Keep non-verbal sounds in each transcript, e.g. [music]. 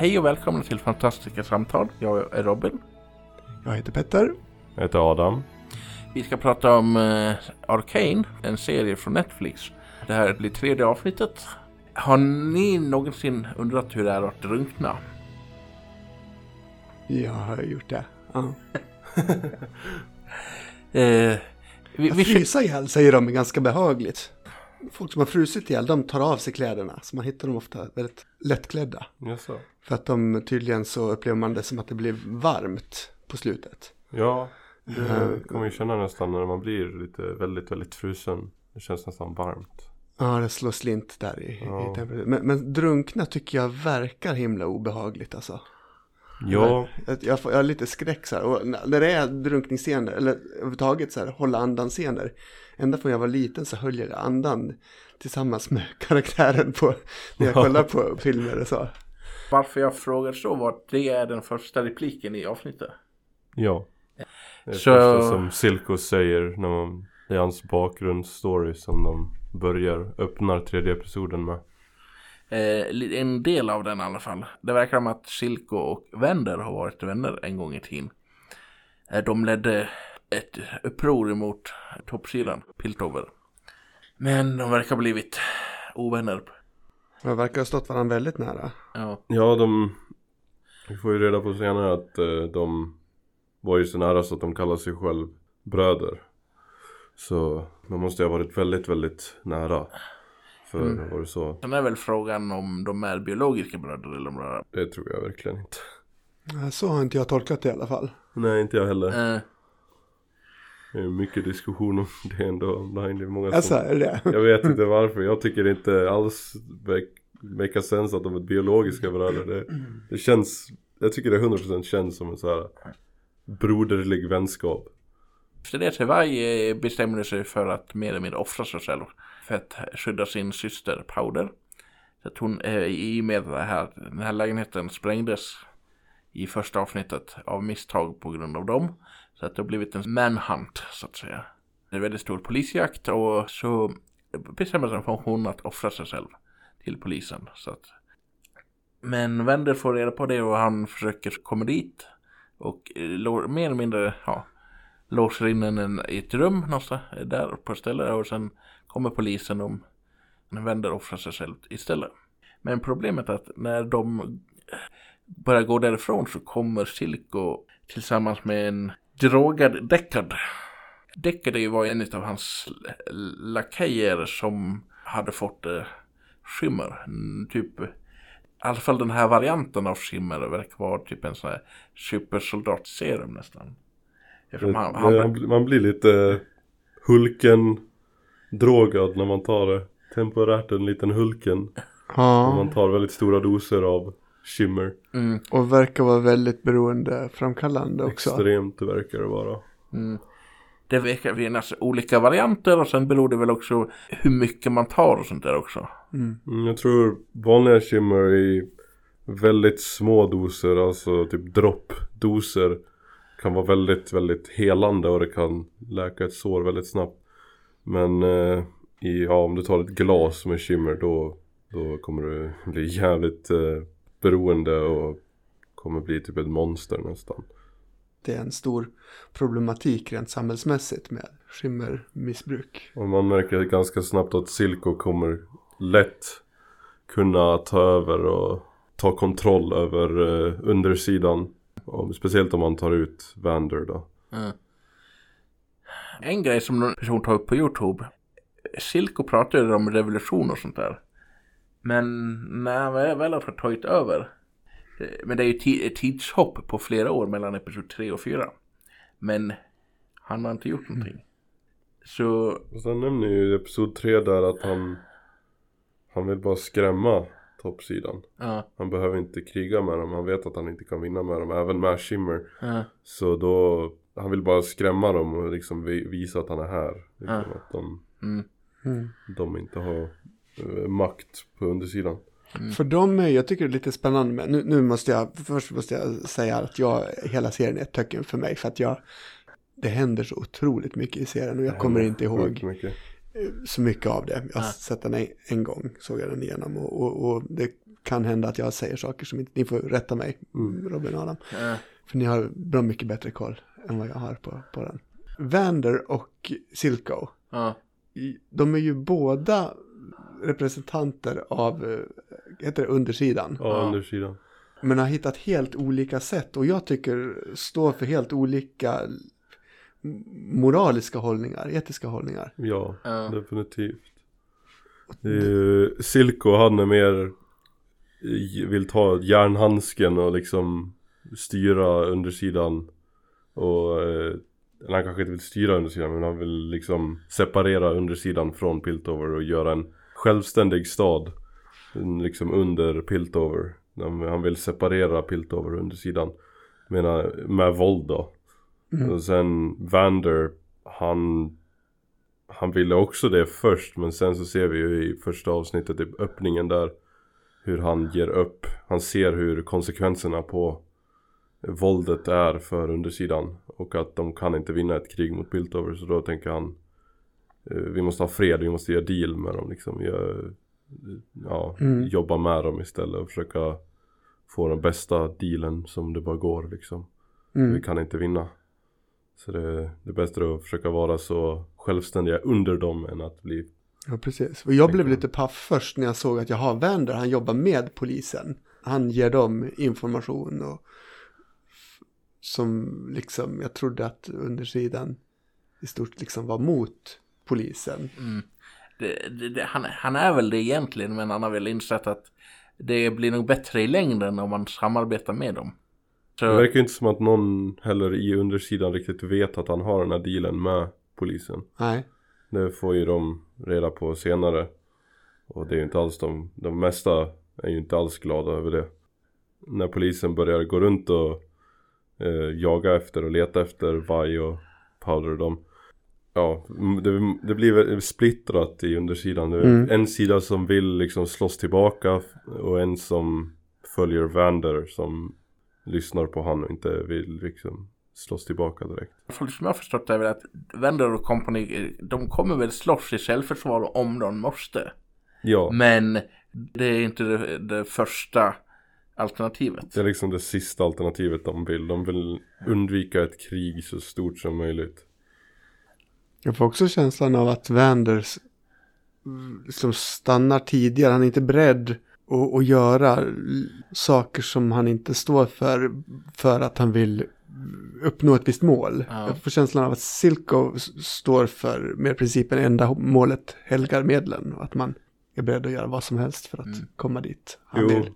Hej och välkomna till Fantastiska Samtal. Jag är Robin. Jag heter Petter. Jag heter Adam. Vi ska prata om uh, Arcane, en serie från Netflix. Det här blir tredje avsnittet. Har ni någonsin undrat hur det är att drunkna? Jag har gjort det. Ja. uh, [laughs] vi, vi... Frysa ihjäl säger de är ganska behagligt. Folk som har frusit ihjäl, de tar av sig kläderna. Så man hittar dem ofta väldigt lättklädda. Jaså. För att de tydligen så upplever man det som att det blir varmt på slutet. Ja, det uh, kan man ju känna nästan när man blir lite väldigt, väldigt frusen. Det känns nästan varmt. Ja, det slår slint där i, ja. i men, men drunkna tycker jag verkar himla obehagligt alltså. Ja. Jag, jag, jag har lite skräck så här. Och när det är drunkningsscener, eller överhuvudtaget så här, hålla andan-scener. Ända från jag var liten så höll jag andan tillsammans med [laughs] karaktären på, när jag kollar på [laughs] filmer och så. Varför jag frågar så var att det är den första repliken i avsnittet. Ja. Det är så... första som Silko säger när man, det är hans bakgrundsstory som de börjar, öppnar tredje episoden med. Eh, en del av den i alla fall. Det verkar som att Silko och Wender har varit vänner en gång i tiden. Eh, de ledde ett uppror emot toppsidan, Piltover. Men de verkar ha blivit ovänner. De verkar ha stått varandra väldigt nära. Ja, ja de... Vi får ju reda på senare att uh, de var ju så nära så att de kallar sig själv bröder. Så de måste ha varit väldigt, väldigt nära. För mm. var det så. Sen är väl frågan om de är biologiska bröder eller bröder. Det tror jag verkligen inte. Så har inte jag tolkat det i alla fall. Nej, inte jag heller. Uh. Det är mycket diskussion om det ändå online. Det är många alltså, är det? Jag vet inte varför. Jag tycker inte alls make sense att de är biologiska bröder. Det, det känns, jag tycker det 100% känns som en så här broderlig vänskap. Så det är varje bestämde sig för att mer eller mindre offra sig själv för att skydda sin syster Powder. Så att hon, i och med det här, den här lägenheten sprängdes i första avsnittet av misstag på grund av dem. Så att det har blivit en manhunt så att säga. Det är en väldigt stor polisjakt och så bestämmer sig för hon att offra sig själv till polisen. Så att... Men Wender får reda på det och han försöker komma dit. Och eh, mer eller mindre, ja, låser in henne i ett rum någonstans eh, där på stället och sen kommer polisen och Wender offrar sig själv istället. Men problemet är att när de börjar gå därifrån så kommer Silko tillsammans med en drogad Deckard. Deckard var en av hans lakejer som hade fått eh, skimmer. Typ, i alla fall den här varianten av skimmer verkar vara typ en sån här supersoldatserum nästan. Han, han... Man blir lite Hulken drogad när man tar det. Temporärt en liten Hulken. Ja. man tar väldigt stora doser av Shimmer. Mm. Och verkar vara väldigt beroendeframkallande också. Extremt verkar det vara. Mm. Det verkar finnas olika varianter och sen beror det väl också hur mycket man tar och sånt där också. Mm. mm jag tror vanliga Shimmer i väldigt små doser, alltså typ droppdoser kan vara väldigt, väldigt helande och det kan läka ett sår väldigt snabbt. Men eh, i, ja, om du tar ett glas med Shimmer då, då kommer du bli jävligt eh, beroende och kommer bli typ ett monster nästan. Det är en stor problematik rent samhällsmässigt med skimmermissbruk. Och man märker ganska snabbt att Silko kommer lätt kunna ta över och ta kontroll över uh, undersidan. Och speciellt om man tar ut Vander då. Mm. En grej som någon person tar upp på Youtube. Silko pratar ju om revolution och sånt där. Men när han väl har tagit över. Eh, men det är ju ett tidshopp på flera år mellan episod 3 och 4. Men han har inte gjort någonting. Mm. Så... Och sen nämner ju episod 3 där att han Han vill bara skrämma toppsidan. Ja. Han behöver inte kriga med dem. Han vet att han inte kan vinna med dem. Även med Shimmer. Ja. Så då Han vill bara skrämma dem och liksom visa att han är här. Liksom ja. Att de, mm. Mm. de inte har makt på undersidan. Mm. För dem är, jag tycker det är lite spännande med, nu, nu måste jag, först måste jag säga att jag, hela serien är ett töcken för mig. För att jag, det händer så otroligt mycket i serien och jag kommer inte ihåg mycket. så mycket av det. Jag har ja. sett den en, en, gång, såg jag den igenom och, och, och, det kan hända att jag säger saker som inte, ni får rätta mig, Mm. Robin och Adam. Eh, För ni har bra mycket bättre koll än vad jag har på, på den. Vander och Silko, ja. i- de är ju båda representanter av, eh, heter det undersidan? Ja, Ja. undersidan. Men har hittat helt olika sätt och jag tycker står för helt olika moraliska hållningar, etiska hållningar. Ja, Ja. definitivt. Silko han är mer i- vill ta järnhandsken och liksom styra undersidan och eh, eller han kanske inte vill styra undersidan men han vill liksom separera undersidan från Piltover och göra en självständig stad mm, liksom under Piltover. Han vill separera Piltover undersidan menar, med våld då. Och sen Vander, han han ville också det först men sen så ser vi ju i första avsnittet i öppningen där hur han ger upp. Han ser hur konsekvenserna på våldet är för undersidan och att de kan inte vinna ett krig mot Piltover så då tänker han vi måste ha fred, vi måste göra deal med dem liksom. Gör, ja, Mm. jobba med dem istället och försöka få den bästa dealen som det bara går liksom. Vi Mm. kan inte vinna. Så det, det bästa är att försöka vara så självständiga under dem än att bli Ja, precis. Och jag blev lite paff först när jag såg att jag har Vander, han jobbar med polisen. Han ger dem information och som liksom, jag trodde att undersidan i stort liksom var mot polisen. Mm. Det, det, det, han, han är väl det egentligen men han har väl insett att det blir nog bättre i längden om man samarbetar med dem. Så, Det verkar ju inte som att någon heller i undersidan riktigt vet att han har den här dealen med polisen. Nej, Det får ju de reda på senare. Och det är ju inte alls de, de mesta är ju inte alls glada över det. När polisen börjar gå runt och eh, jaga efter och leta efter Vaj och Powder och dem. Ja, det, det blir splittrat i undersidan. Mm. En sida som vill liksom slåss tillbaka och en som följer Vander som lyssnar på han och inte vill liksom slåss tillbaka direkt. som jag har förstått det är väl att Wender och company, de kommer väl slåss i självförsvar om de måste. Ja, Men det är inte det, det första alternativet. det är liksom det sista alternativet de vill. De vill undvika ett krig så stort som möjligt. Jag får också känslan av att Vanders liksom stannar tidigare, han är inte beredd att, att göra saker som han inte står för, för att han vill uppnå ett visst mål. Ja. Jag får känslan av att Silko står för med principen enda målet helgar medlen och att man är beredd att göra vad som helst för att Mm. komma dit han Jo. vill.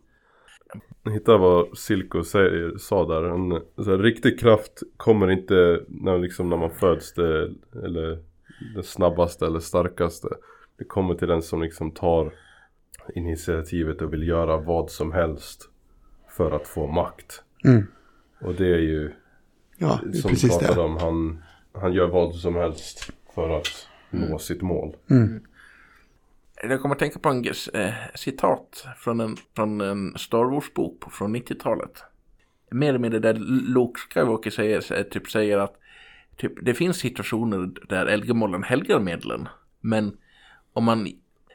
Hitta vad Silko säger, sa där. En så riktig kraft kommer inte när, liksom, när man föds det, eller det snabbaste eller starkaste. Det kommer till den som liksom tar initiativet och vill göra vad som helst för att få makt. Mm. Och det är ju Ja, det är som precis pratade det. om, han, han gör vad som helst för att nå sitt mål. Mm. Jag kommer att tänka på en eh, citat från en, från en Star Wars-bok från 90-talet. Mer eller mindre där Luke Skywalker säger, eh, typ säger att typ, det finns situationer där Elgemålen helgar medlen. Men om man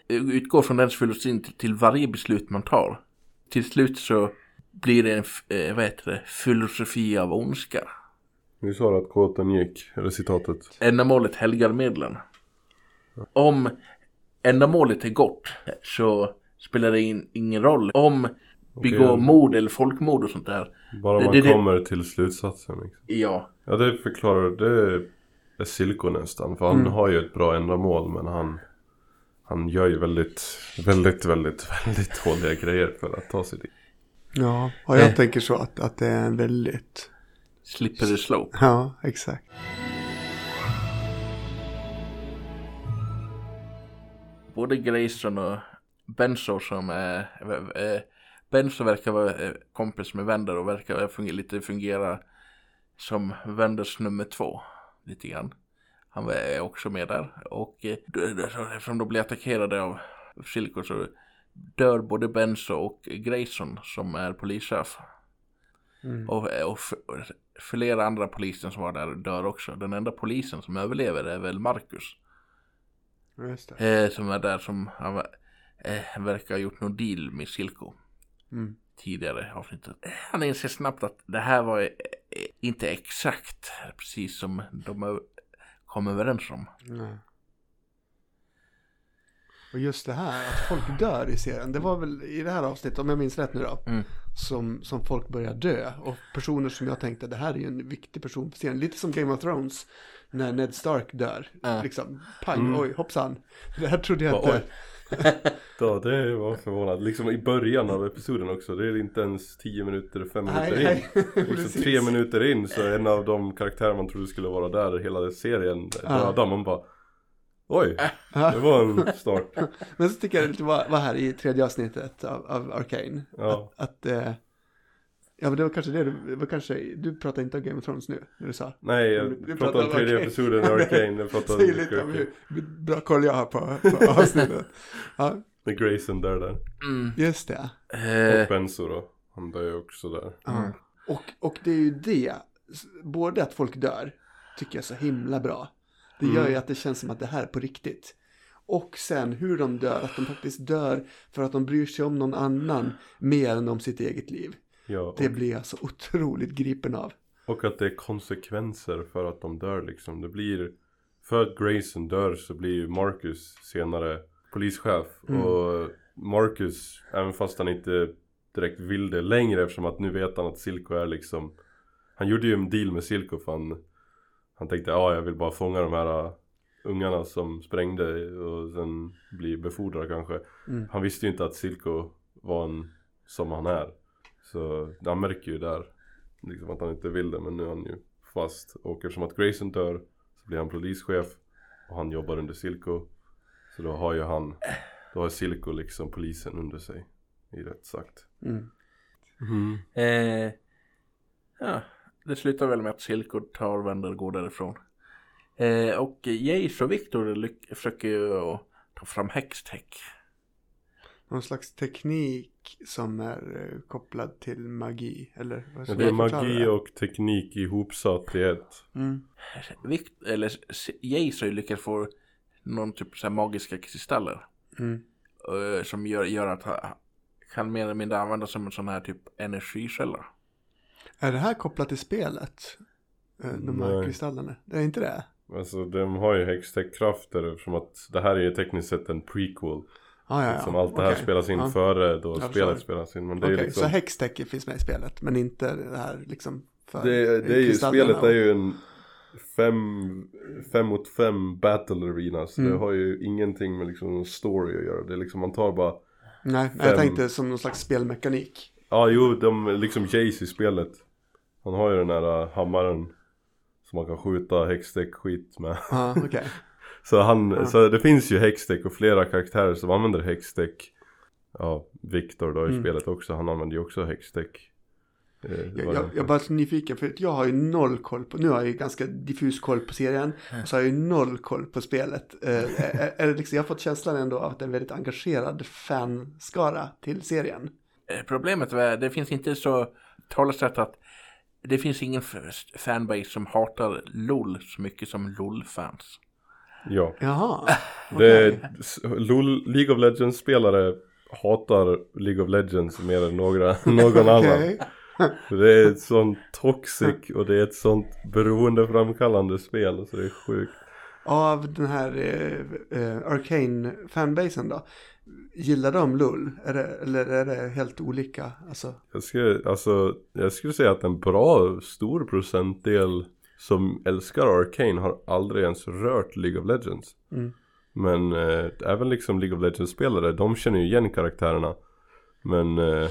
utgår från den filosofin till, varje beslut man tar. Till slut så blir det en, eh, vad heter det, filosofi av ondska. Nu sa du att kåten gick, eller citatet. Ändamålet helgar medlen. Om ändamålet är gott så spelar det in, ingen roll. Om begå Okej. mord eller folkmord och sånt där. Bara Det- man det- det- kommer till slutsatsen. Liksom. Ja, Ja det förklarar, det är Silko nästan. För han har ju ett bra ändamål men han Han gör ju väldigt, väldigt, väldigt, väldigt dåliga grejer för att ta sig dit. Ja, och jag Eh. tänker så att, att det är en väldigt... slippery slope. Ja, exakt. Både Grayson och Benzo som är... Eh, Benzo verkar vara eh, kompis med Wender och verkar fungera, lite fungera som Wenders nummer två. Lite grann. Han är också med där. Och eh, eftersom de blir attackerade av Silko så dör både Benzo och Grayson som är polischef. Mm. Och, och flera andra polisen som var där dör också. Den enda polisen som överlever är väl Marcus. Eh, som är där som han eh, verkar ha gjort någon deal med Silko. Mm. tidigare avsnittet. Han inser snabbt att det här var eh, inte exakt precis som de kom överens om. Nej. Och just det här att folk dör i serien. Det var väl i det här avsnittet, om jag minns rätt nu då. Mm. Som, som folk börjar dö. Och personer som jag tänkte, det här är ju en viktig person för serien. Lite som Game of Thrones. När Ned Stark dör. Ja. Liksom, pang, Mm. oj, hoppsan. Det här trodde jag inte. [laughs] Ja, det var förvånad. Liksom i början av episoden också. Det är inte ens 10 minuter, 5 minuter Nej, in. nej, Liksom precis. tre minuter in så är en av de karaktärer man trodde skulle vara där hela serien Ja. döda. Man bara Oj, det var en start. [laughs] Men så tycker jag det lite var, var här i tredje avsnittet av, av Arcane. Ja. Att, att eh, ja men det var kanske det du, det var kanske, du pratar inte om Game of Thrones nu, när du sa. Nej, jag pratar pratade om om tredje episoden i Arcane. Jag pratade Säg om lite om hur bra koll jag har på, på [laughs] avsnittet. Ja, Med Grayson där där. Mm. just det. Eh, Och Benzo då. Han dör ju också där. Ja. Och, och det är ju det, både att folk dör, tycker jag är så himla bra. Det gör Mm. ju att det känns som att det här är på riktigt. Och sen hur de dör, att de faktiskt dör för att de bryr sig om någon annan mer än om sitt eget liv. Ja, och, Det blir jag så otroligt gripen av. och att det är konsekvenser för att de dör liksom. Det blir För att Grayson dör så blir ju Marcus senare polischef. Mm. Och Marcus, även fast han inte direkt vill det längre eftersom att nu vet han att Silko är liksom Han gjorde ju en deal med Silko för han Han tänkte ja jag vill bara fånga de här uh, ungarna som sprängde och sen bli befordrad kanske. Mm. Han visste ju inte att Silko var en som han är. Så han märker ju där liksom att han inte vill det men nu är han ju fast. Och eftersom att Grayson dör så blir han polischef och han jobbar under Silko. Så då har ju han, då har Silko liksom polisen under sig. I rätt sagt. Mm. eh, ja, det slutar väl med att Silko tar vänder och går därifrån. Eh, och Jace och Victor försöker ju ta fram häxtech. Någon slags teknik som är eh, kopplad till magi, eller? vad Ja, ska det är magi det? och teknik ihopsatt i ett. Mm. Vict- eller Jace har ju lyckats få någon typ så magiska kristaller. Mm. eh, som gör, gör att han kan mer eller mindre användas som en sån här typ energikälla. Är det här kopplat till spelet? Eh, De här Nej. kristallerna? Det är inte det? Alltså de har ju hextech-krafter eftersom att det här är ju tekniskt sett en prequel. Ah, ja, ja. Som allt det här Okej. spelas in Ja. före då Jag spelet spelas in. Men det är Okej, liksom så hextech finns med i spelet, men inte det här liksom för Det, det är ju, spelet och- är ju en fem, fem mot fem battle arena. Så Mm. det har ju ingenting med liksom story att göra. Det är liksom man tar bara Nej, jag fem- tänkte som någon slags spelmekanik. Ja jo, de liksom Jace i spelet. Han har ju den här äh, hammaren. Som man kan skjuta hextech skit med. Ja, okej. [laughs] Så han, Ja. så det finns ju hextech och flera karaktärer som använder hextech. Ja, Viktor då i Mm. spelet också. Han använder ju också hextech. Eh, Jag, jag, jag är bara så nyfiken, för att jag har ju noll koll på, nu har jag ju ganska diffus koll på serien, och så har jag ju noll koll på spelet. Eh, är, är det liksom, jag har fått känslan ändå av att det är en väldigt engagerad fanskara till serien. Eh, Problemet är det finns inte så talesätt att det finns ingen fanbase som hatar LOL så mycket som LOL-fans. Ja. Jaha, [laughs] Det, s- LOL, League of Legends spelare hatar League of Legends mer än några, [laughs] någon annan. Det är ett sånt toxic och det är ett sånt beroendeframkallande spel så det är sjukt. Av den här eh, eh, Arcane fanbasen då, gillar de LUL? Är det, eller är det helt olika? Alltså, Jag skulle, alltså, jag skulle säga att en bra stor procentdel som älskar Arcane har aldrig ens rört League of Legends. Mm. Men eh, även liksom League of Legends-spelare, de känner ju igen karaktärerna. Men eh,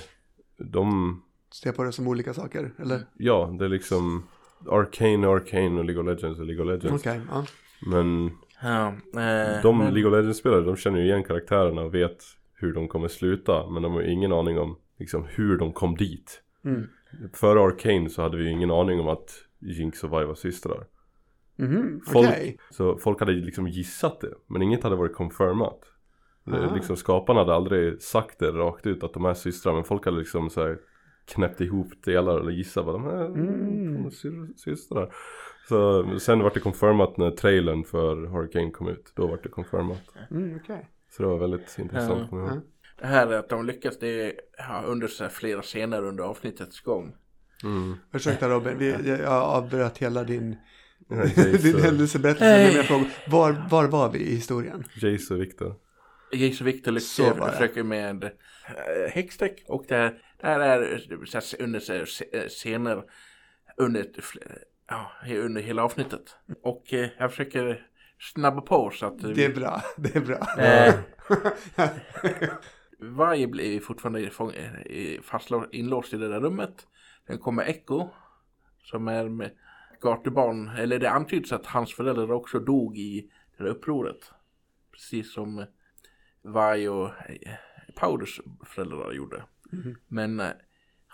de, ser på det som olika saker, eller? ja, det är liksom Arcane är Arcane och League of Legends är League of Legends. Okej, ja. Men Ja, eh, de men- League of Legends-spelare, de känner ju igen karaktärerna och vet hur de kommer sluta. Men de har ju ingen aning om liksom, hur de kom dit. Mm. Före Arcane så hade vi ju ingen aning om att Jinx och Vi var systrar. Mhm, Folk, okej. Så folk hade liksom gissat det. Men inget hade varit confirmat. Aha. liksom, skaparna hade aldrig sagt det rakt ut att de är systrar. Men folk hade liksom så här knäppt ihop delar eller gissat vad de är. Mm. Systrar. Så sen var det confirmat när trailern för Hurricane kom ut. Då var det confirmat. Mm, okej. Så det var väldigt intressant. Ihåg. Det här är att de lyckas det ja, under så här flera scener under avsnittets gång. Mm. Ursäkta Robin, vi, jag avbröt hela din, Ja, [laughs] din Jace, händelseberättelse Hey. med mina frågor. Var, var var vi i historien? Jace och Victor. Jason Victor Så var det. lyckas försöker med äh, och det här, det här är så här, under se- scener under, under hela avsnittet. Och eh, jag försöker snabba på så att Det är bra, [laughs] det är bra. Eh, varje blir fortfarande eh, fastlåst, inlåst i det där rummet. Sen kommer Echo som är med gatubarn, eller det antyds att hans föräldrar också dog i det där upproret. Precis som Varg och eh, Powders föräldrar gjorde. Men eh,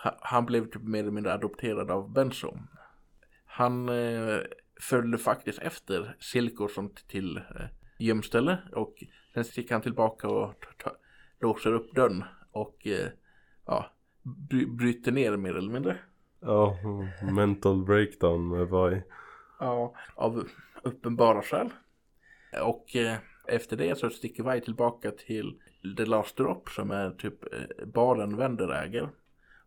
ha- han blev typ mer eller mindre adopterad av Benzo. Han eh, följde faktiskt efter Silkorsson till eh, gömställe och sen gick han tillbaka och låser upp dörren och eh, ja, bry- bryter ner mer eller mindre. Ja, mm, mental breakdown med Vi. Ja, av uppenbara skäl. Och eh, efter det så sticker Vi tillbaka till The Last Drop som är typ eh, baren Wender äger.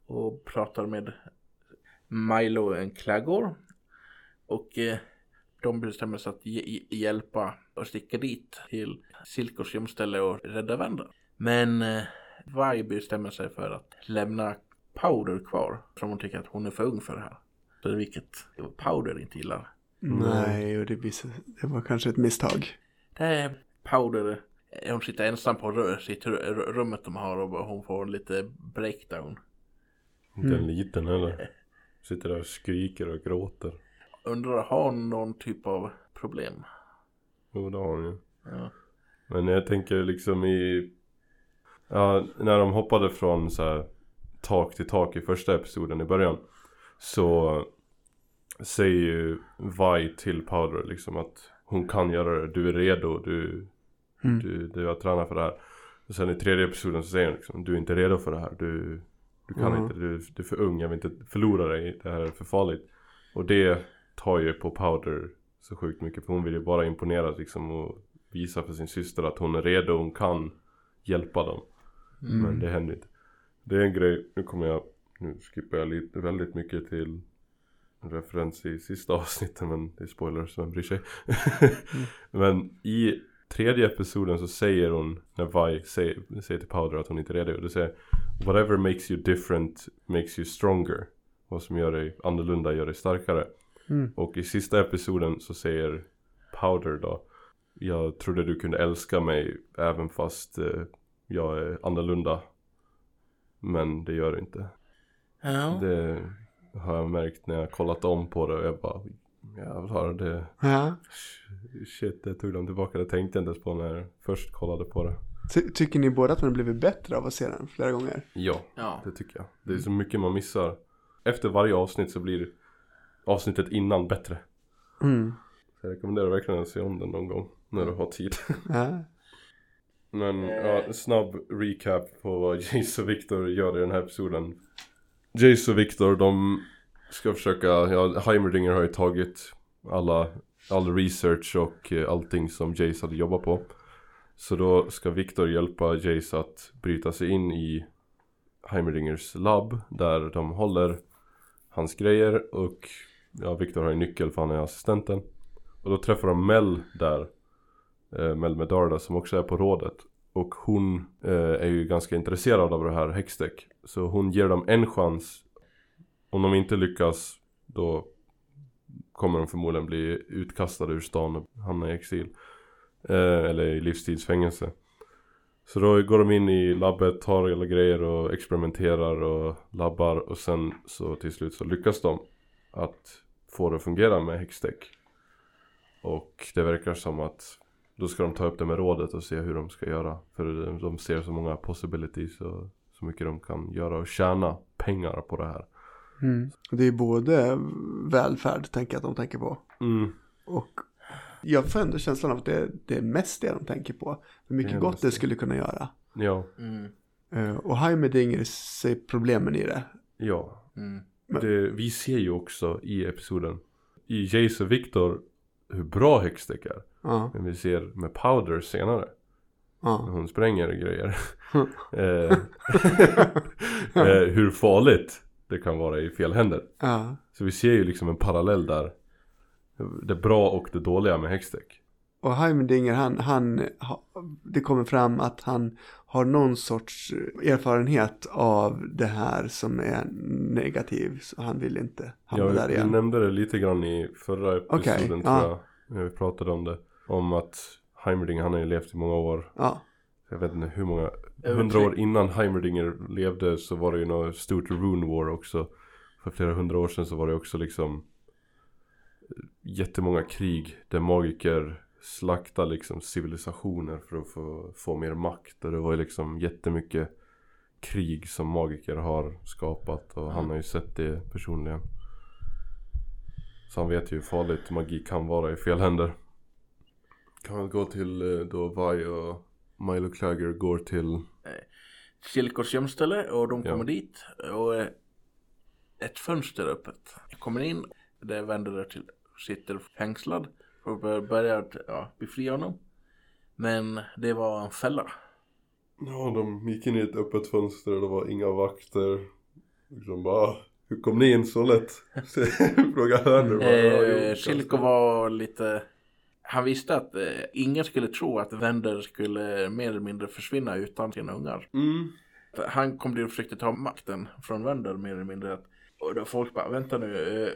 Och pratar med Milo en Clagor. Och eh, de bestämmer sig att hjälpa och sticka dit till Silkos gömställe och rädda Wender. Men eh, Vi bestämmer sig för att lämna Powder kvar. Som hon tycker att hon är för ung för det här. Så vilket Powder inte gillar. Nej, och det, det var kanske ett misstag. Det är Powder. Hon sitter ensam på rö- sitt ru- ru- rummet de har och hon får lite breakdown. Inte en liten eller? Sitter där och skriker och gråter. Undrar, har hon någon typ av problem? Jo, det har hon ju. Ja. Men jag tänker liksom i... Ja, när de hoppade från så här tak till tak i första episoden i början. Så säger ju Vi till Powder liksom att hon kan göra det. Du är redo. Du, Mm. du, du har tränat för det här. Och sen i tredje episoden så säger hon liksom du är inte redo för det här. Du, du kan Mhm. inte. Du, du är för ung. Jag vill inte förlora dig. Det här är för farligt. Och det tar ju på Powder så sjukt mycket. För hon vill ju bara imponera liksom och visa för sin syster att hon är redo hon kan hjälpa dem. Men det händer inte. Det är en grej, nu kommer jag, nu skippar jag lite, väldigt mycket till en referens i sista [laughs] avsnittet men det är spoilers, vem bryr sig? [laughs] men i tredje episoden så säger hon, när Vi säger, säger till Powder att hon inte är redo, det säger Whatever makes you different makes you stronger. Vad som gör dig annorlunda gör dig starkare. Mm. Och i sista episoden så säger Powder då Jag trodde du kunde älska mig även fast eh, jag är annorlunda. Men det gör du inte. Ja. Det har jag märkt när jag kollat om på det och jag bara Jävlar det Ja. Shit det tog de tillbaka. Det tänkte jag inte ens på när jag först kollade på det. Ty- tycker ni båda att man har blivit bättre av att se den flera gånger? Ja, Ja. det tycker jag. Det är så mycket man missar. Efter varje avsnitt så blir avsnittet innan bättre. Mm. Så jag rekommenderar verkligen att se om den någon gång. När du har tid. Ja. [laughs] Men ja, en snabb recap på vad [laughs] Jace och Victor gör i den här episoden. Jace och Victor de ska försöka, ja Heimerdinger har ju tagit alla, all research och eh, allting som Jace hade jobbat på. Så då ska Victor hjälpa Jace att bryta sig in i Heimerdingers labb där de håller hans grejer och ja, Victor har ju nyckel för han är assistenten. Och då träffar de Mel där eh, Mel Medarda som också är på rådet. Och hon eh, är ju ganska intresserad av det här Hextech. Så hon ger dem en chans. Om de inte lyckas då kommer de förmodligen bli utkastade ur stan och hamna i exil. Eh, eller i livstidsfängelse. Så då går de in i labbet, tar alla grejer och experimenterar och labbar. Och sen så till slut så lyckas de att få det att fungera med Hextech. Och det verkar som att då ska de ta upp det med rådet och se hur de ska göra. För de ser så många possibilities och så mycket de kan göra och tjäna pengar på det här. Mm. Det är både välfärd, tänker jag att de tänker på. Mm. Och jag får ändå känslan av att det, det är mest det de tänker på. Hur mycket Det gott det skulle kunna göra. Ja, Mm. Eh, Och Heimerdinger ser problemen i det. ja. Mm. Men- Det, vi ser ju också i episoden i Jace och Victor hur bra Hextech är. Ja. Men vi ser med Powder senare. när Ja. hon spränger grejer. [laughs] eh, [laughs] eh, hur farligt det kan vara i fel händer. Ja. Så vi ser ju liksom en parallell där. Det bra och det dåliga med häxdäck. Och Heimerdinger, han, han, ha- det kommer fram att han har någon sorts erfarenhet av det här som är negativ. Så han vill inte hamna Ja, där vi igen. nämnde det lite grann i förra episoden Okej, tror ja. jag. När vi pratade om det. Om att Heimerdinger, han har ju levt i många år. Ja, Jag vet inte hur många. Hundra år innan Heimerdinger levde så var det ju något stort Rune War också. För flera hundra år sedan så var det också liksom jättemånga krig där magiker slaktar liksom civilisationer för att få, få mer makt. Och det var ju liksom jättemycket krig som magiker har skapat och han har ju sett det personligen. Så han vet ju hur farligt magi kan vara i fel händer. Kan vi gå till eh, då Vi och Milo Clagger går till Silkos gömställe och de Ja. kommer dit och eh, ett fönster är öppet. Jag kommer in, där vänder det till, sitter fängslad och bör- börjar ja, befria honom. Men det var en fälla. Ja, de gick in i ett öppet fönster och det var inga vakter. Liksom bara, hur kom ni in så lätt? [laughs] Fråga Hörner. bara, "Ja, jo, Eh, Silko var lite... Han visste att eh, ingen skulle tro att Wender skulle mer eller mindre försvinna utan sina ungar. Mm. Han kom dit och försökte ta makten från Wender mer eller mindre. Och då folk bara, vänta nu. Eh,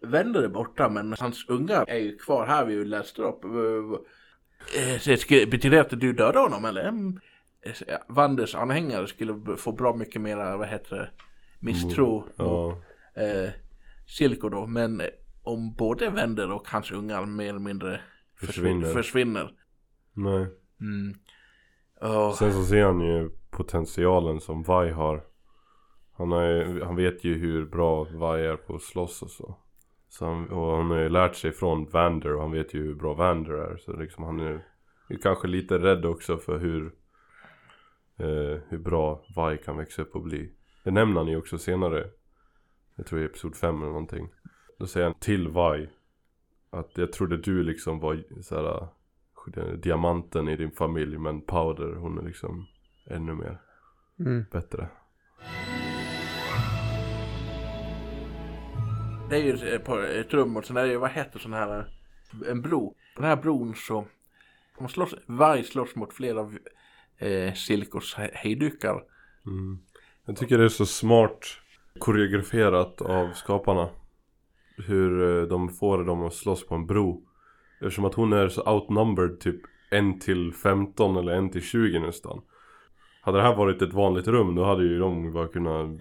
Wender är borta men hans ungar är ju kvar här vi läste upp. Eh, betyder det att du dödade honom eller? Mm. Eh, Wanders anhängare skulle få bra mycket mera, vad heter det, misstro. Ja. eh, Silko då. Men om både Wender och hans ungar mer eller mindre Försvinner. försvinner. Nej. Mm. Och, Sen så ser han ju potentialen som Vi har. Han, ju, han vet ju hur bra Vi är på att slåss och så. Så han, och han har ju lärt sig från Vander och han vet ju hur bra Vander är. Så liksom han är ju kanske lite rädd också för hur, eh, hur bra Vi kan växa upp och bli. Det nämner han ju också senare. Jag tror i episod 5 eller någonting. Då säger han till Vi. Att jag trodde du liksom var såhär diamanten i din familj men Powder hon är liksom ännu mer mm. bättre. Det är ju på ett rum och sen är det ju, vad heter sån här, en bro. Den här bron så, man slåss, varg slåss mot flera av eh, Silkos hejdukar. Mm. Jag tycker det är så smart koreograferat av skaparna. Hur eh, de får dem att slåss på en bro. Eftersom att hon är så outnumbered typ 1 till 15 eller 1 till 20 nästan. Hade det här varit ett vanligt rum då hade ju de bara kunnat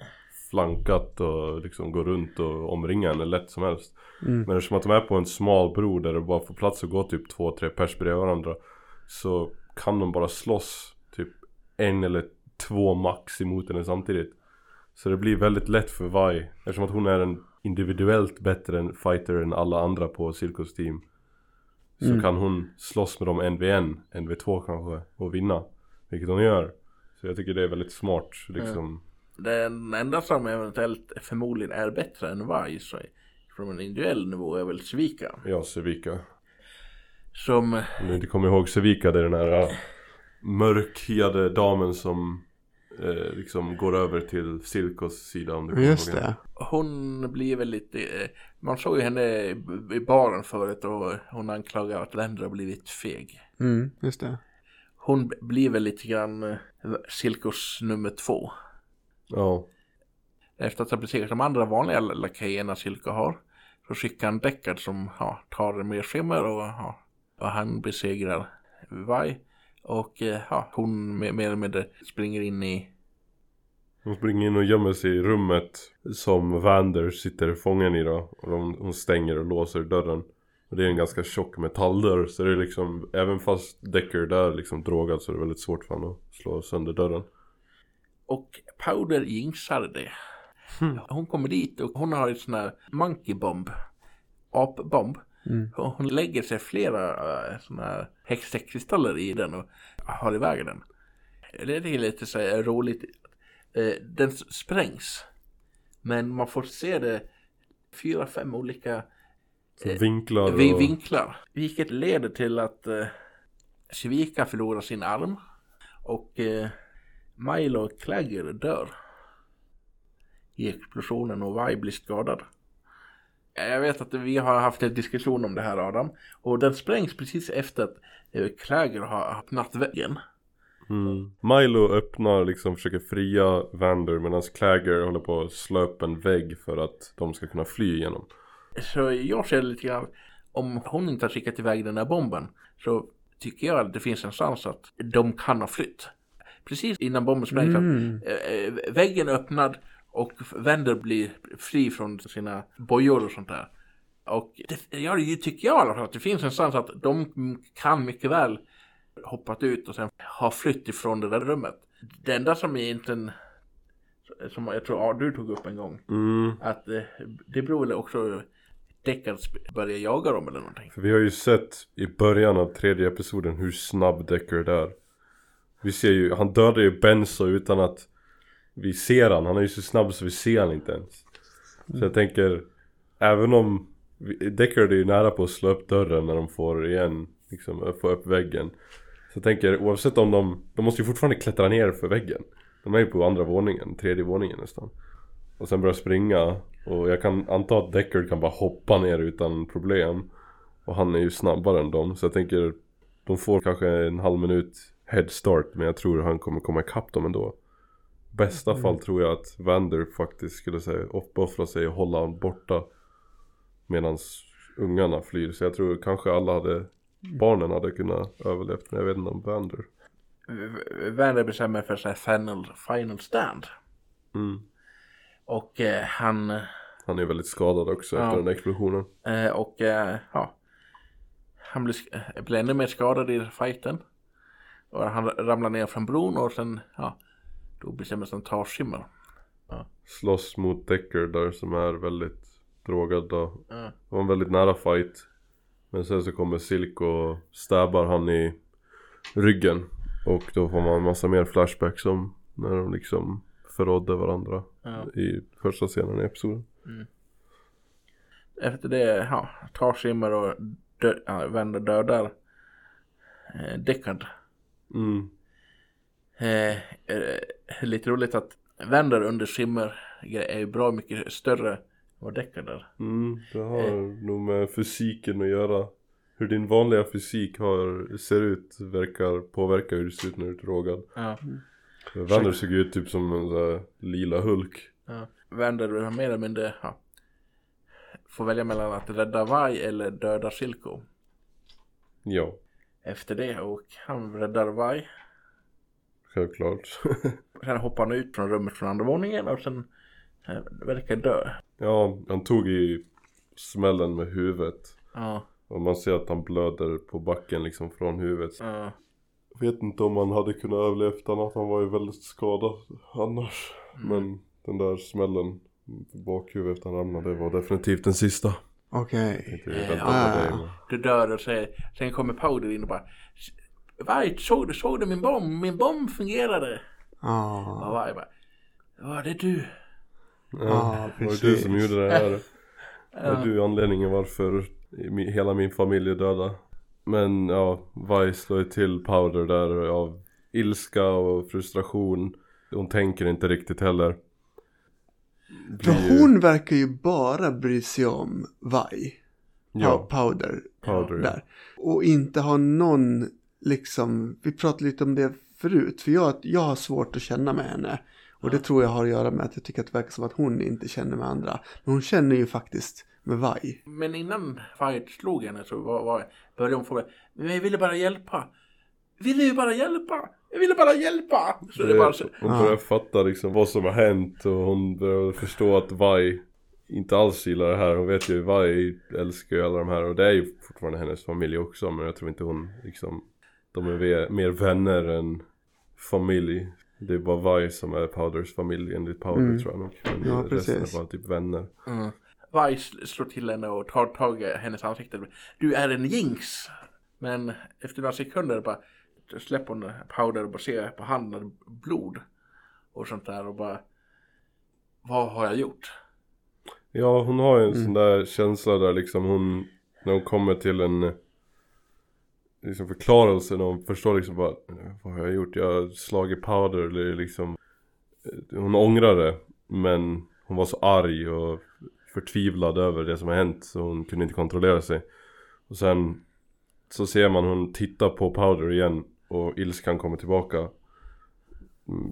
flankat och liksom gå runt och omringa henne lätt som helst. Mm. Men eftersom att de är på en smal bro där det bara får plats att gå typ två, tre pers bredvid varandra. Så kan de bara slåss typ en eller två max emot henne samtidigt. Så det blir väldigt lätt för Vi. Eftersom att hon är en individuellt bättre fighter än alla andra på Silkos team. Så Mm. kan hon slåss med dem en vid en, en vid två kanske och vinna. Vilket hon gör. Så jag tycker det är väldigt smart liksom. Den enda som eventuellt förmodligen är bättre än så från en individuell nivå är väl Svika. Ja, Sevika. Som, Om du inte kommer ihåg Sevika, det är den här uh, mörkhyade damen som eh, liksom går över till Silkos sida om du kommer Just ihåg det. hon blir väl lite, eh, man såg ju henne i- baren förut och hon anklagar att Wender har blivit feg. Mm, just det. Hon blir väl lite grann eh, Silkos nummer två. Ja. Efter att ha besegrat de andra vanliga lakejerna Silko har. Så skickar han Deckard som ja, tar mer skimmer och, ja, och han besegrar Vi. Och eh, ja, hon mer eller mindre springer in i Hon springer in och gömmer sig i rummet som Vander sitter fången i då. Och de, hon stänger och låser dörren. Och det är en ganska tjock metalldörr så det är liksom, även fast Deckard är liksom drogad så är det väldigt svårt för honom att slå sönder dörren. Och Powder jinxar det. Hon kommer dit och hon har en sån här monkey bomb. Apbomb. Mm. Hon lägger sig flera uh, såna här häxkristaller i den och har iväg den. Det är lite så här roligt. Eh, den sprängs. Men man får se det fyra, fem olika Eh, vinklar och... vi vinklar. Vilket leder till att eh, Svika förlorar sin arm. Och eh, Milo Clagger dör. I explosionen och Vi blir skadad. Jag vet att vi har haft en diskussion om det här Adam. Och den sprängs precis efter att eh, Clagger har öppnat väggen. Mm. Milo öppnar liksom, försöker fria Vander medan Clagger håller på att slå upp en vägg för att de ska kunna fly igenom. Så jag ser lite grann, om hon inte har skickat iväg den där bomben så tycker jag att det finns en chans att de kan ha flytt. Precis innan bomben sprängs, Mm. att, eh, väggen är öppnad och Vander blir fri från sina bojor och sånt där. Och det, ja, det tycker jag i alla fall att det finns en chans att de kan mycket väl hoppat ut och sen ha flytt ifrån det där rummet. Det enda som är inte en, som jag tror ja, du tog upp en gång, Mm. att eh, det beror väl också Deckard börjar jaga dem eller någonting. För vi har ju sett i början av tredje episoden hur snabb Deckard är. Vi ser ju, han dödar ju Benzo utan att vi ser han. Han är ju så snabb så vi ser han inte ens. Så jag tänker, även om Deckard är ju nära på att slå upp dörren när de får igen, liksom få upp väggen. Så jag tänker, oavsett om de, de måste ju fortfarande klättra ner för väggen. De är ju på andra våningen, tredje våningen nästan. Och sen börja springa. Och jag kan anta att Deckard kan bara hoppa ner utan problem. Och han är ju snabbare än dem. Så jag tänker de får kanske en halv minut head start. Men jag tror han kommer komma ikapp dem ändå. Bästa fall tror jag att Vander faktiskt skulle säga uppoffra sig och hålla honom borta. Medan ungarna flyr. Så jag tror kanske alla hade Barnen hade kunnat överlevt. Men jag vet inte om Vander. Vander bestämmer för sig final, final stand. Mm. Och eh, han, Han är väldigt skadad också Ja. efter den explosionen. eh, och eh, ja. Han blir, eh, blir ännu mer skadad i fighten. Och han ramlar ner från bron och sen, ja. Då bestämmer sig tar skimmer. Slåss mot Deckard där som är väldigt drogad då. Ja. Det var en väldigt nära fight. Men sen så kommer Silk och stabbar han i ryggen. Och då får man massa mer flashbacks om när de liksom förrådde varandra Ja. i första scenen i episoden. Efter det, ja, tar skimmer och dö, ja, Vander dödar eh, Deckard. Mm. Eh, eh, lite roligt att Vander under skimmer är ju bra mycket större än vad Deckard är. Mm, det har nog med fysiken att göra. Hur din vanliga fysik har, ser ut verkar påverka hur du ser ut när du är drogad. Ja. Vander såg ut typ som en sån här lila Hulk. Ja. Vander har mer eller mindre ja, får välja mellan att rädda Vai eller döda Silko. Ja, Efter det och han räddar Vai. självklart. [laughs] Sen hoppar han ut från rummet från andra våningen och sen eh, verkar dö. ja, han tog i smällen med huvudet. Ja, Och man ser att han blöder på backen liksom från huvudet. ja. Jag vet inte om han hade kunnat överleva att han var ju väldigt skadad annars. Men den där smällen på bakhuvudet han ramlade var definitivt den sista. Okej. Ja. det är, men- Du dör och säger, sen kommer Powder in och bara Vai, såg du, såg du min bomb? Min bomb fungerade. Ja. Och Vai bara Ja, det är du. Ja, Ja, det var ju du som precis. gjorde det här. [laughs] Det var du anledningen varför hela min familj är döda. Men ja, Vice slår ju till Powder där av ilska och frustration. Hon tänker inte riktigt heller. För ju- hon verkar ju bara bry sig om Vai. Ja, Powder. Powder. ja. Där. Och inte ha någon, liksom, vi pratade lite om det förut. För jag, jag har svårt att känna med henne. Och det tror jag har att göra med att jag tycker att det verkar som att hon inte känner med andra. Men hon känner ju faktiskt med Vai. Men innan Fight slog henne så var, var, började hon få Men jag ville bara hjälpa. Ville ju bara hjälpa. Jag ville bara hjälpa. Så det, Det- bara så, Hon börjar fatta liksom vad som har hänt och hon börjar förstå att Vi inte alls gillar det här. Hon vet ju Vi älskar ju alla de här och det är ju fortfarande hennes familj också men jag tror inte hon liksom De är mer vänner än familj. Det är bara Vi som är Powders familj enligt Powder Mm. tror jag nog. Men Ja, resten precis. är bara typ vänner. mm. Vice slår till henne och tar tag i hennes ansikte. Du är en jinx. Men efter några sekunder bara släpper hon powder och bara ser på handen blod. Och sånt där och bara Vad har jag gjort? Ja hon har ju en sån där känsla där liksom hon När hon kommer till en liksom förklarelsen och förstår liksom bara Vad har jag gjort? Jag har slagit powder eller liksom Hon ångrar det Men hon var så arg och förtvivlad över det som har hänt så hon kunde inte kontrollera sig Och sen så ser man hon titta på powder igen och ilskan kommer tillbaka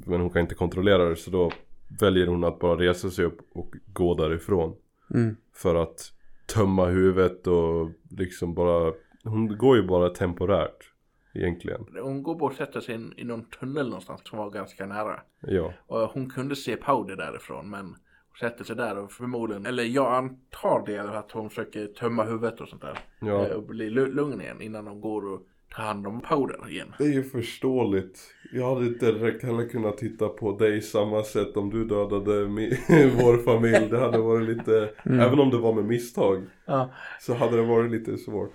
Men hon kan inte kontrollera det så då väljer hon att bara resa sig upp och gå därifrån Mm. För att tömma huvudet och liksom bara Hon går ju bara temporärt Egentligen Hon går bort och sätter sig in, i någon tunnel någonstans som var ganska nära. Ja Och hon kunde se Powder därifrån men hon sätter sig där och förmodligen, eller jag antar det att hon försöker tömma huvudet och sånt där. Ja Eh, Och bli lu- lugn igen innan de går och hand om Powder igen. Det är ju förståeligt Jag hade inte direkt heller kunnat titta på dig samma sätt om du dödade [laughs] vår familj Det hade varit lite Även om det var med misstag Ja. Så hade det varit lite svårt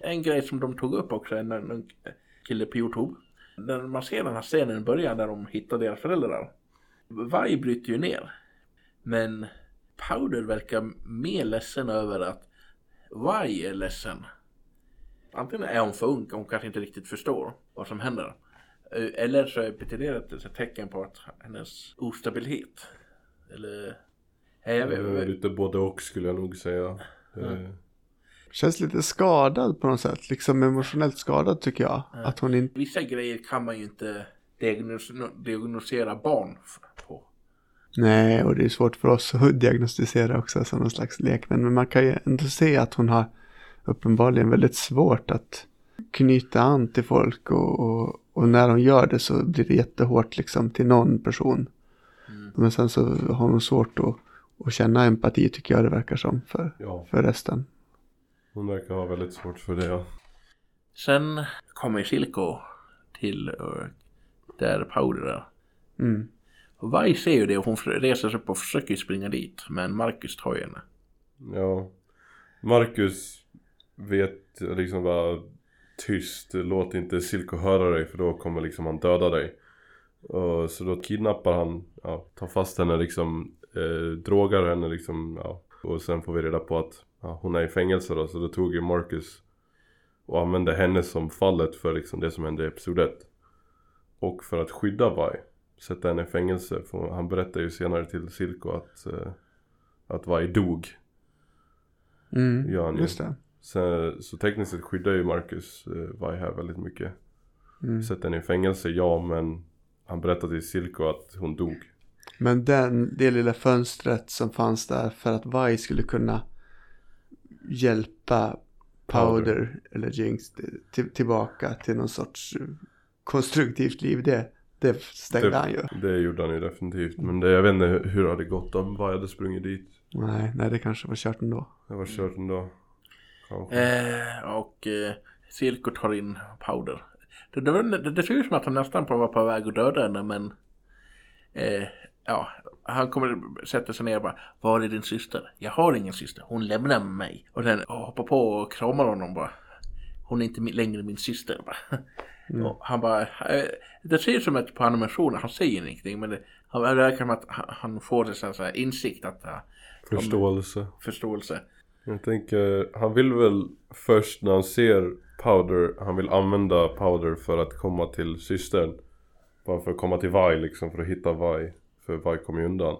En grej som de tog upp också, en, en kille på Youtube. När man ser den här scenen i början där de hittar deras föräldrar. Varg bryter ju ner. Men Powder verkar mer ledsen över att Varg är ledsen. Antingen är hon för ung, hon kanske inte riktigt förstår vad som händer. Eh, Eller så betyder det ett tecken på att hennes ostabilitet. Eller... Jag vet, Lite både och skulle jag nog säga Eh, Känns lite skadad på något sätt. Liksom emotionellt skadad tycker jag. Att hon inte... Vissa grejer kan man ju inte diagnos- diagnosera barn på. Nej, och det är svårt för oss att diagnostisera också som någon slags lekmän. Men man kan ju ändå se att hon har uppenbarligen väldigt svårt att knyta an till folk. Och, och, och när hon gör det så blir det jättehårt liksom till någon person. Men sen så har hon svårt att, att känna empati tycker jag det verkar som för, Ja, för resten. hon verkar ha väldigt svårt för det ja. Sen kommer Silko till uh, där Powder är. Mm. Och Varg ser ju det och hon reser sig upp och försöker springa dit. Men Marcus tar ju henne. Ja Marcus vet liksom bara tyst, låt inte Silko höra dig för då kommer liksom han döda dig. Och så då kidnappar han, ja, tar fast henne liksom, eh, drogar henne liksom, ja. Och sen får vi reda på att ja, hon är i fängelse då, så då tog ju Marcus och använde henne som fallet för liksom det som hände i episod 1. Och för att skydda Vi, sätta henne i fängelse. För han berättar ju senare till Silko att, eh, att Vi dog. Mm. Gör han ju. Just det. Så, så tekniskt sett skyddar ju Marcus eh, här väldigt mycket. Mm. Sätter henne i fängelse, ja men han berättade till Silko att hon dog. Men den, det lilla fönstret som fanns där för att Vi skulle kunna hjälpa Powder, Powder. eller Jinx till, tillbaka till någon sorts eh, konstruktivt liv. Det, det stängde Det- han ju. Det gjorde han ju definitivt. Men det, jag vet inte hur, det hade gått om Vi hade sprungit dit. Nej, nej, det kanske var kört ändå. Det var kört ändå. Eh, och eh, Silko tar in Powder. Det, det, det, det ser ut som att han nästan var på väg att döda henne men eh, ja, han kommer sätta sig ner och bara Var är din syster? Jag har ingen syster, hon lämnar mig. Och sen hoppar på och kramar honom bara. Hon är inte längre min syster. Bara. [laughs] Och han bara, eh, det ser ut som att på animationen, han säger ingenting men det, han det verkar som att han, får en sån här insikt att uh, Förståelse. förståelse. Jag tänker, han vill väl först när han ser Powder, han vill använda Powder för att komma till systern. Bara för att komma till Vi liksom, för att hitta Vi. För Vi kommer ju undan.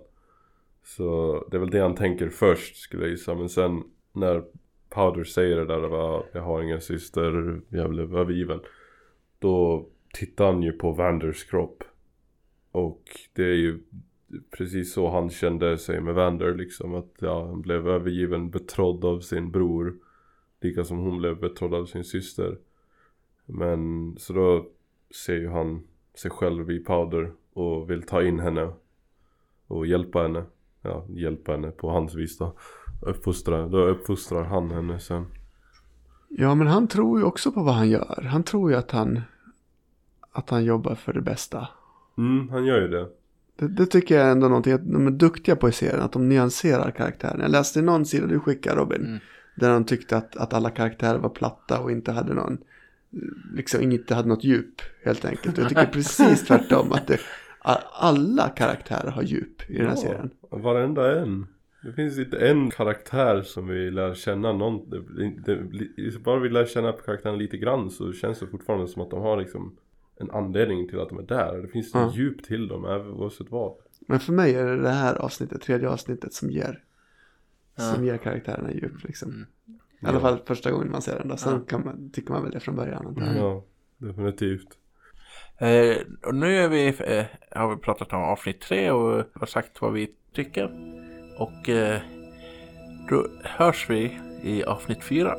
Så det är väl det han tänker först skulle jag gissa. Men sen när Powder säger det där, bara, jag har ingen syster, jag blev övergiven. Då tittar han ju på Vanders kropp. Och det är ju precis så han kände sig med Vander liksom. Att ja, han blev övergiven, betrodd av sin bror. Lika som hon blev betrodd av sin syster. Men så då ser ju han sig själv i Powder och vill ta in henne. Och hjälpa henne. Ja, hjälpa henne på hans vis då. Uppfostra, då uppfostrar han henne sen. Ja, men han tror ju också på vad han gör. Han tror ju att han, att han jobbar för det bästa. Mm, han gör ju det. Det, det tycker jag är ändå någonting att de är duktiga på i serien, att de nyanserar karaktären. Jag läste någon sida du skickade Robin, Mm. där de tyckte att, att alla karaktärer var platta och inte hade någon, liksom inte hade något djup helt enkelt. Jag tycker precis [laughs] tvärtom att det, alla karaktärer har djup i den här serien. Varenda en. Det finns inte en karaktär som vi lär känna någon, det, det, bara vi lär känna karaktären lite grann så känns det fortfarande som att de har liksom en anledning till att de är där. Det finns Ja. ett djup till dem, oavsett vad. Men för mig är det det här avsnittet, tredje avsnittet som ger. Ja. Som ger karaktärerna djup liksom. Mm. I alla Ja. fall första gången man ser den då. Sen Ja. kan man, tycker man väl det från början. jag. Ja, definitivt. Eh, och nu är vi, eh, har vi pratat om avsnitt tre och har sagt vad vi tycker. Och eh, då hörs vi i avsnitt fyra.